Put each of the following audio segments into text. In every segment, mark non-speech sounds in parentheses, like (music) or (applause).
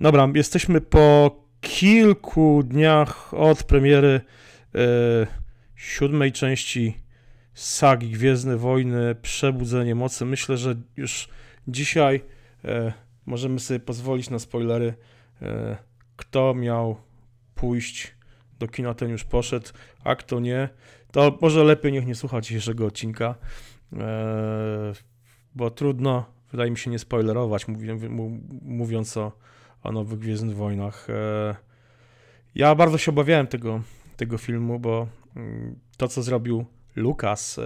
Dobra, jesteśmy po kilku dniach od premiery e, siódmej części sagi Gwiezdne Wojny Przebudzenie Mocy. Myślę, że już dzisiaj e, możemy sobie pozwolić na spoilery. E, kto miał pójść do kina, ten już poszedł, a kto nie, to może lepiej niech nie słucha dzisiejszego odcinka, bo trudno, wydaje mi się, nie spoilerować, mówiąc o, o nowych Gwiezdnych Wojnach. E, ja bardzo się obawiałem tego, tego filmu, bo mm, to, co zrobił Lucas e,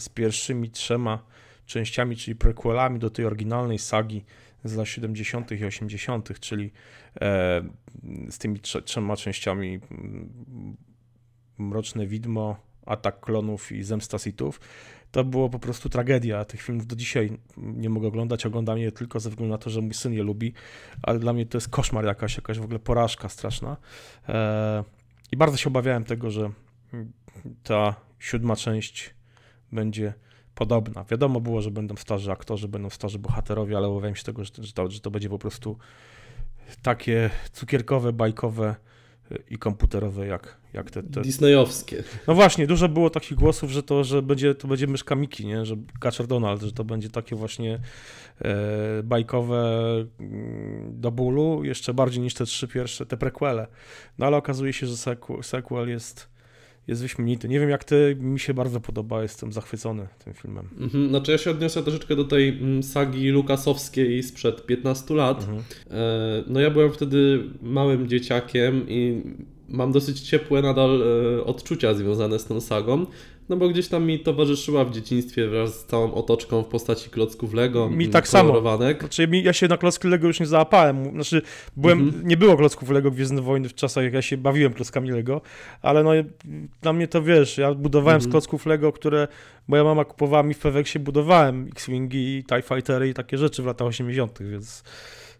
z pierwszymi trzema częściami, czyli prequelami do tej oryginalnej sagi z lat 70. i 80., czyli e, z tymi trzema częściami mm, Mroczne Widmo, Atak Klonów i Zemsta Sithów, to było po prostu tragedia. Tych filmów do dzisiaj nie mogę oglądać, oglądam je tylko ze względu na to, że mój syn je lubi, ale dla mnie to jest koszmar jakaś, jakaś w ogóle porażka straszna. E, I bardzo się obawiałem tego, że ta siódma część będzie podobna. Wiadomo było, że będą starzy aktorzy, będą starzy bohaterowie, ale obawiałem się tego, że to, że to będzie po prostu takie cukierkowe, bajkowe i komputerowe jak, jak te, te... Disneyowskie. No właśnie, dużo było takich głosów, że to, że będzie, to będzie myszka Miki, nie? że Kaczor Donald, że to będzie takie właśnie e, bajkowe mm, do bólu, jeszcze bardziej niż te trzy pierwsze, te prequele. No ale okazuje się, że sequel, sequel jest jest wyśmienity. Nie wiem jak ty, mi się bardzo podoba, jestem zachwycony tym filmem. Mhm, znaczy ja się odniosę troszeczkę do tej mm, sagi lukasowskiej sprzed 15 lat. Mhm. E, no ja byłem wtedy małym dzieciakiem i mam dosyć ciepłe nadal e, odczucia związane z tą sagą no bo gdzieś tam mi towarzyszyła w dzieciństwie wraz z całą otoczką w postaci klocków Lego. Mi tak samo. Znaczy, ja się na klocki Lego już nie załapałem. Znaczy, byłem, mhm. nie było klocków Lego Gwiezdne Wojny w czasach, jak ja się bawiłem klockami Lego, ale no dla mnie to wiesz, ja budowałem mhm. z klocków Lego, które moja mama kupowała mi w Peweksie, budowałem X-Wingi, TIE Fightery i takie rzeczy w latach 80., więc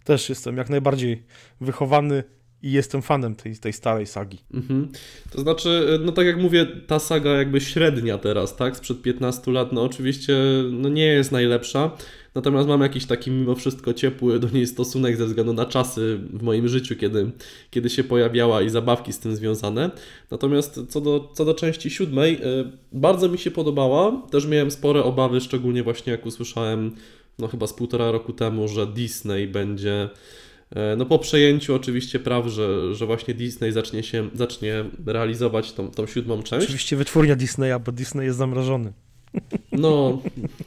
też jestem jak najbardziej wychowany i jestem fanem tej, tej starej sagi. Mhm. To znaczy, no tak jak mówię, ta saga jakby średnia teraz, tak, sprzed 15 lat, no oczywiście no nie jest najlepsza, natomiast mam jakiś taki mimo wszystko ciepły do niej stosunek ze względu na czasy w moim życiu, kiedy, kiedy się pojawiała i zabawki z tym związane. Natomiast co do, co do części siódmej, y, bardzo mi się podobała, też miałem spore obawy, szczególnie właśnie jak usłyszałem, no chyba z półtora roku temu, że Disney będzie E, no po przejęciu oczywiście praw, że, że właśnie Disney zacznie się zacznie realizować tą, tą siódmą część. Oczywiście wytwórnia Disneya, bo Disney jest zamrożony. (laughs) No,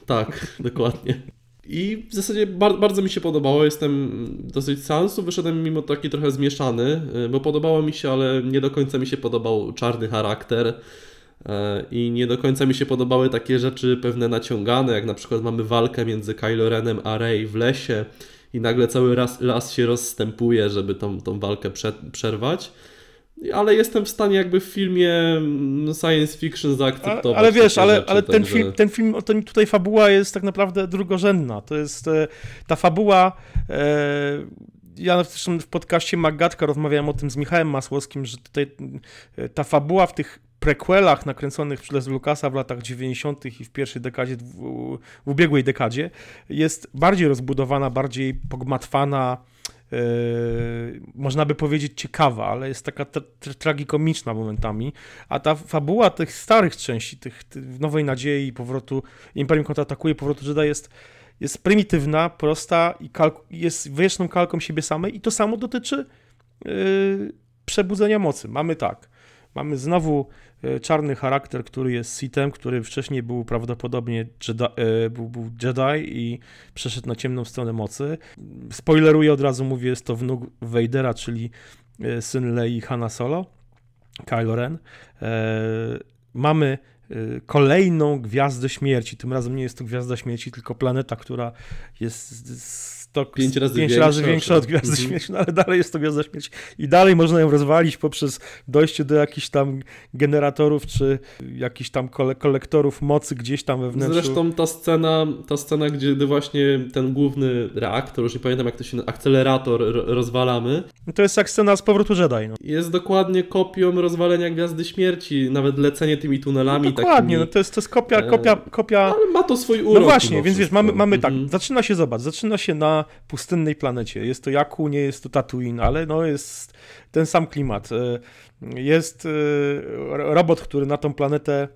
tak, dokładnie. I w zasadzie bardzo, bardzo mi się podobało, jestem dosyć sensu, wyszedłem mimo taki trochę zmieszany, e, bo podobało mi się, ale nie do końca mi się podobał czarny charakter e, i nie do końca mi się podobały takie rzeczy pewne naciągane, jak na przykład mamy walkę między Kylo Renem a Rey w lesie i nagle cały raz, las się rozstępuje, żeby tą, tą walkę prze, przerwać. Ale jestem w stanie jakby w filmie mm, science fiction zaakceptować. Ale, ale wiesz, ale, ale ten, także... film, ten film, ten tutaj fabuła jest tak naprawdę drugorzędna. To jest e, ta fabuła. E, ja w podcaście Magatka rozmawiałem o tym z Michałem Masłowskim, że tutaj e, ta fabuła w tych prequelach nakręconych przez Lucasa w latach 90. i w pierwszej dekadzie, w, ubiegłej dekadzie, jest bardziej rozbudowana, bardziej pogmatwana, yy, można by powiedzieć ciekawa, ale jest taka tra tragikomiczna momentami, a ta fabuła tych starych części, tych, tych Nowej Nadziei powrotu, Imperium kontratakuje, powrotu Jedi jest jest prymitywna, prosta i jest wyjaśną kalką siebie samej i to samo dotyczy yy, przebudzenia mocy. Mamy tak, mamy znowu E, czarny charakter, który jest Sithem, który wcześniej był prawdopodobnie Jedi, e, był, był Jedi i przeszedł na ciemną stronę mocy. Spoileruję od razu, mówię, jest to wnuk Vadera, czyli e, syn Lei Hanna Solo, Kylo Ren. Mamy kolejną Gwiazdę Śmierci. Tym razem nie jest to Gwiazda Śmierci, tylko planeta, która jest to pięć razy, pięć większa, razy większa od Gwiazdy -hmm. Śmierci, no ale dalej jest to Gwiazda Śmierci. I dalej można ją rozwalić poprzez dojście do jakichś tam generatorów, czy jakichś tam kole kolektorów mocy gdzieś tam we wnętrzu. Zresztą ta scena, ta scena, gdzie właśnie ten główny reaktor, już nie pamiętam jak to się akcelerator rozwalamy. To jest jak scena z powrotu Jedi. No. Jest dokładnie kopią rozwalenia Gwiazdy Śmierci, nawet lecenie tymi tunelami. No dokładnie, takimi, no to jest, to jest kopia, kopia, kopia. Ale ma to swój urok. No właśnie, więc wiesz, mamy, mamy tak, -hmm. zaczyna się, zobacz, zaczyna się na pustynnej planecie. Jest to Jakku, nie jest to Tatooine, ale no jest ten sam klimat. E, jest e, robot, który na tą planetę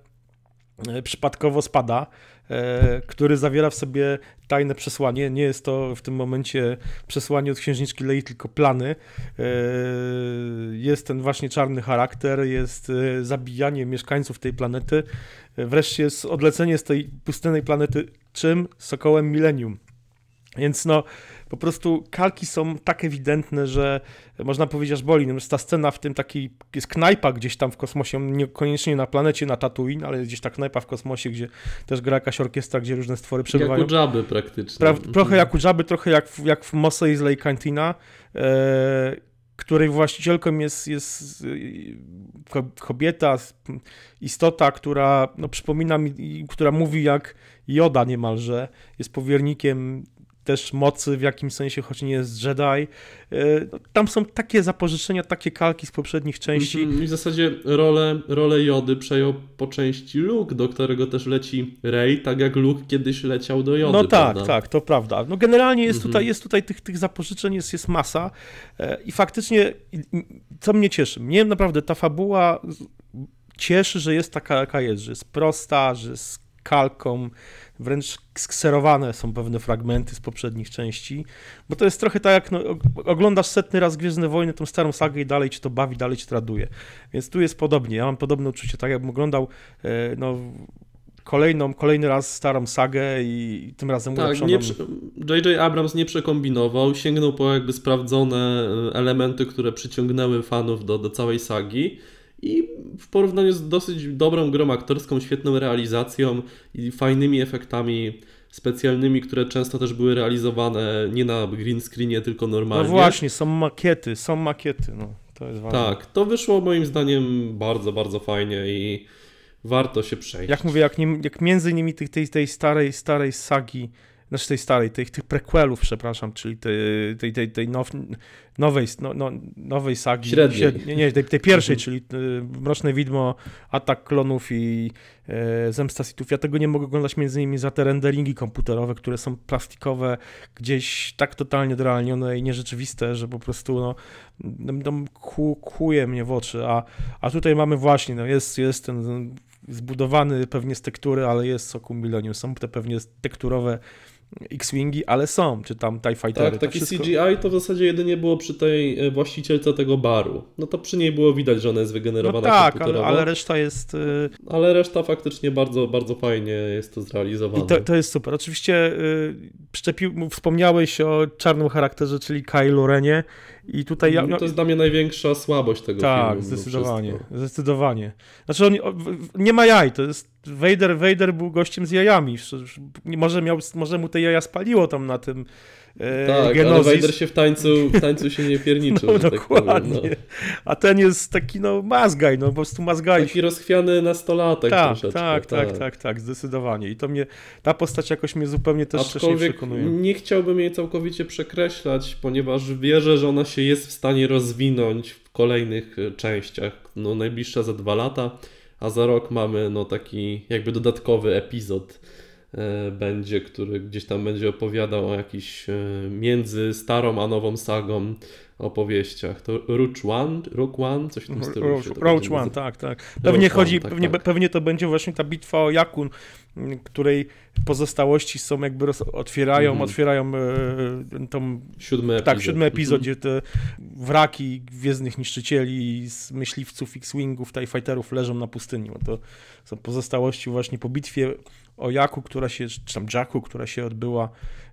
e, przypadkowo spada, który zawiera w sobie tajne przesłanie. Nie jest to w tym momencie przesłanie od księżniczki Lei, tylko plany. Jest ten właśnie czarny charakter, jest zabijanie mieszkańców tej planety. Wreszcie jest odlecenie z tej pustynnej planety czym? Sokołem Millennium. Więc no, po prostu kalki są tak ewidentne, że można powiedzieć aż boli. No, ta scena w tym takiej, jest knajpa gdzieś tam w kosmosie, niekoniecznie na planecie, na Tatooine, ale gdzieś ta knajpa w kosmosie, gdzie też gra jakaś orkiestra, gdzie różne stwory przebywają. Jak u Jabby praktycznie. Pra, trochę jak u Jabby, trochę jak w, jak w Mos Eisley Cantina. E, której właścicielką jest, jest y, kobieta, istota, która no, przypomina mi, która mówi jak Joda niemalże, jest powiernikiem też mocy w jakimś sensie, choć nie jest Jedi. E, no, tam są takie zapożyczenia, takie kalki z poprzednich części. Mhm, I w zasadzie rolę, rolę Jody przejął po części Luke, do którego też leci Rey, tak jak Luke kiedyś leciał do Jody. No tak, prawda? tak, to prawda. No generalnie jest mhm. tutaj, jest tutaj tych, tych zapożyczeń, jest, jest masa e, i faktycznie, co mnie cieszy, mnie naprawdę ta fabuła cieszy, że jest taka, jaka jest, że jest prosta, że jest kalką, wręcz skserowane są pewne fragmenty z poprzednich części, bo to jest trochę tak jak no, oglądasz setny raz Gwiezdne Wojny, tą starą sagę i dalej ci to bawi, dalej ci traduje. Więc tu jest podobnie, ja mam podobne uczucie, tak jakbym oglądał e, no, kolejną, kolejny raz starą sagę i tym razem tak, nie J.J. Abrams nie przekombinował, sięgnął po jakby sprawdzone e, elementy, które przyciągnęły fanów do, do całej sagi i w porównaniu z dosyć dobrą grą aktorską, świetną realizacją i fajnymi efektami specjalnymi, które często też były realizowane nie na green screenie, tylko normalnie. No właśnie, są makiety, są makiety, no to jest ważne. Tak, to wyszło moim zdaniem bardzo, bardzo fajnie i warto się przejść. Jak mówię, jak, nie, jak między nimi tej, tej, tej starej, starej sagi znaczy tej starej, tych, tych prequelów, przepraszam, czyli tej, tej, tej, tej now, nowej, no, no, nowej sagi. Średniej. nie, nie, tej, tej pierwszej, mhm. czyli y, Mroczne Widmo, Atak Klonów i e, Zemsta Sithów. Ja tego nie mogę oglądać między innymi za te renderingi komputerowe, które są plastikowe, gdzieś tak totalnie dorealnione i nierzeczywiste, że po prostu no, no, no kłuje mnie w oczy, a, a tutaj mamy właśnie, no jest, jest ten zbudowany pewnie z tektury, ale jest soku Millennium. Są te pewnie tekturowe X-Wingi, ale są, czy tam TIE Fightery. Tak, taki wszystko... CGI to w zasadzie jedynie było przy tej e, właścicielce tego baru. No to przy niej było widać, że ona jest wygenerowana no tak, ale, ale, reszta jest... Y, ale reszta faktycznie bardzo, bardzo fajnie jest to zrealizowane. I to, to jest super. Oczywiście yy, przyczepił, wspomniałeś o czarnym charakterze, czyli Kylo Renie i tutaj ja, no, to jest dla mnie największa słabość tego tak, filmu. Tak, zdecydowanie, zdecydowanie. Znaczy on nie ma jaj, to jest Vader, Vader był gościem z jajami. Może, miał, może mu te jaja spaliło tam na tym e, tak, Genozis. ale Vader się w tańcu, w tańcu się nie pierniczył, (laughs) no, dokładnie. Tak powiem, no. A ten jest taki no mazgaj, no po prostu mazgaj. Taki rozchwiany nastolatek tak, troszeczkę. Tak, tak, tak, tak, tak, zdecydowanie. I to mnie, ta postać jakoś mnie zupełnie też, nie przekonuje. nie chciałbym jej całkowicie przekreślać, ponieważ wierzę, że ona się jest w stanie rozwinąć w kolejnych e, częściach. No najbliższa za dwa lata a za rok mamy no taki jakby dodatkowy epizod e, będzie, który gdzieś tam będzie opowiadał o jakiś e, między starą a nową sagą opowieściach. To Roach One, Rook One, coś w tym stylu. Roach, Roach One, tak, tak. Pewnie chodzi, One, tak, pewnie, tak. pewnie to będzie właśnie ta bitwa o Jakun, której pozostałości są jakby roz, otwierają, mm otwierają e, tą... Siódmy epizod. Tak, siódmy epizod, mm -hmm. gdzie te wraki gwiezdnych niszczycieli z myśliwców X-Wingów, TIE Fighterów leżą na pustyni. To są pozostałości właśnie po bitwie o Jaku, która się, czy tam Jacku, która się odbyła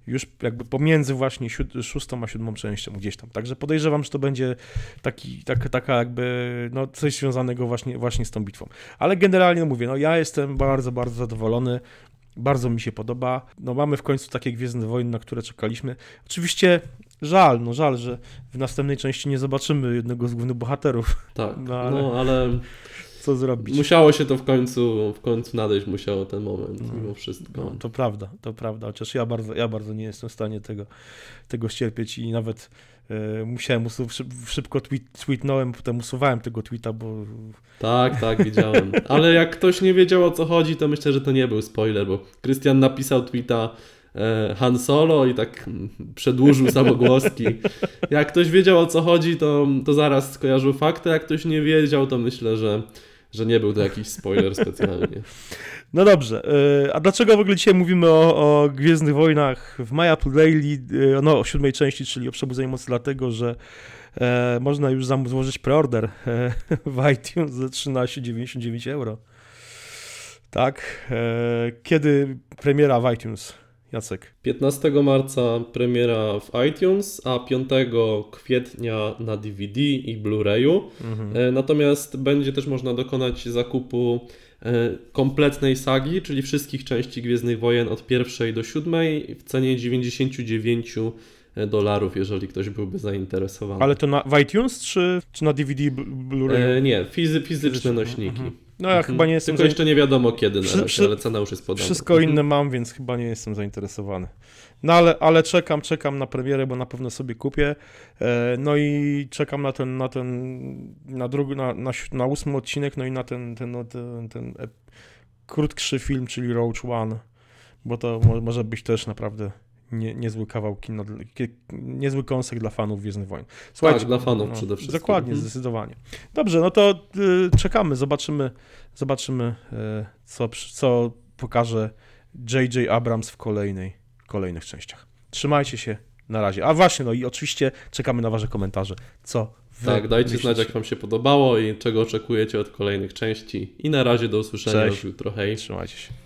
już jakby pomiędzy właśnie szóstą a siódmą częścią gdzieś tam. Także podejrzewam, że to będzie taki, tak, taka jakby, no coś związanego właśnie, właśnie z tą bitwą. Ale generalnie no mówię, no ja jestem bardzo, bardzo zadowolony. Bardzo mi się podoba. No mamy w końcu takie Gwiezdne Wojny, na które czekaliśmy. Oczywiście żal, no żal, że w następnej części nie zobaczymy jednego z głównych bohaterów. Tak, no ale, no, ale co zrobić. Musiało się to w końcu, w końcu nadejść, musiało ten moment, no, mimo wszystko. No, to prawda, to prawda, chociaż ja bardzo, ja bardzo nie jestem w stanie tego, tego ścierpieć i nawet musiałem, szybko tweet, tweetnąłem, potem usuwałem tego tweeta, bo... Tak, tak, widziałem. (laughs) Ale jak ktoś nie wiedział o co chodzi, to myślę, że to nie był spoiler, bo Krystian napisał tweeta e, Han Solo i tak mm, przedłużył samogłoski. (laughs) Jak ktoś wiedział o co chodzi, to, to zaraz skojarzył fakty, jak ktoś nie wiedział, to myślę, że, że nie był to jakiś spoiler specjalnie. No dobrze, y, a dlaczego w ogóle dzisiaj mówimy o, o Gwiezdnych Wojnach w Apple Daily, y, no o siódmej części, czyli o Przebudzeniu Mocy, dlatego, że e, można już złożyć preorder e, (laughs) w iTunes za 13,99 euro. Tak, e, kiedy premiera w iTunes, Jacek? 15 marca premiera w iTunes, a 5 kwietnia na DVD i Blu-rayu. E, Natomiast będzie też można dokonać zakupu e, kompletnej sagi, czyli wszystkich części Gwiezdnych Wojen od pierwszej do siódmej w cenie 99 dolarów, jeżeli ktoś byłby zainteresowany. Ale to na, w iTunes, czy, czy na DVD, Blu- Blu-ray? E, nie, fizy, fizyczne nośniki. mhm. No ja Mhm. chyba nie jestem... Tylko jeszcze nie wiadomo kiedy na razie, wszy- ale cena już jest podana. Wszystko Mhm. inne mam, więc chyba nie jestem zainteresowany. No ale, ale czekam, czekam na premierę, bo na pewno sobie kupię. E, No i czekam na ten, na ten, na drugi, na, na, na ósmy odcinek, no i na ten, ten, no, ten, ten krótszy film, czyli Roach One, bo to mo, może być też naprawdę nie, niezły kawał kina, niezły konsert dla fanów Gwiezdnych Wojen. Tak, dla fanów przede wszystkim. Dokładnie, Mhm. zdecydowanie. Dobrze, no to y, czekamy, zobaczymy, zobaczymy, y, co, co pokaże J.J. Abrams w kolejnej, kolejnych częściach. Trzymajcie się, na razie. A właśnie, no i oczywiście czekamy na wasze komentarze, co Tak, dajcie myślicie. znać, jak Wam się podobało i czego oczekujecie od kolejnych części. I na razie do usłyszenia Cześć. już jutro. Hej. Trzymajcie się.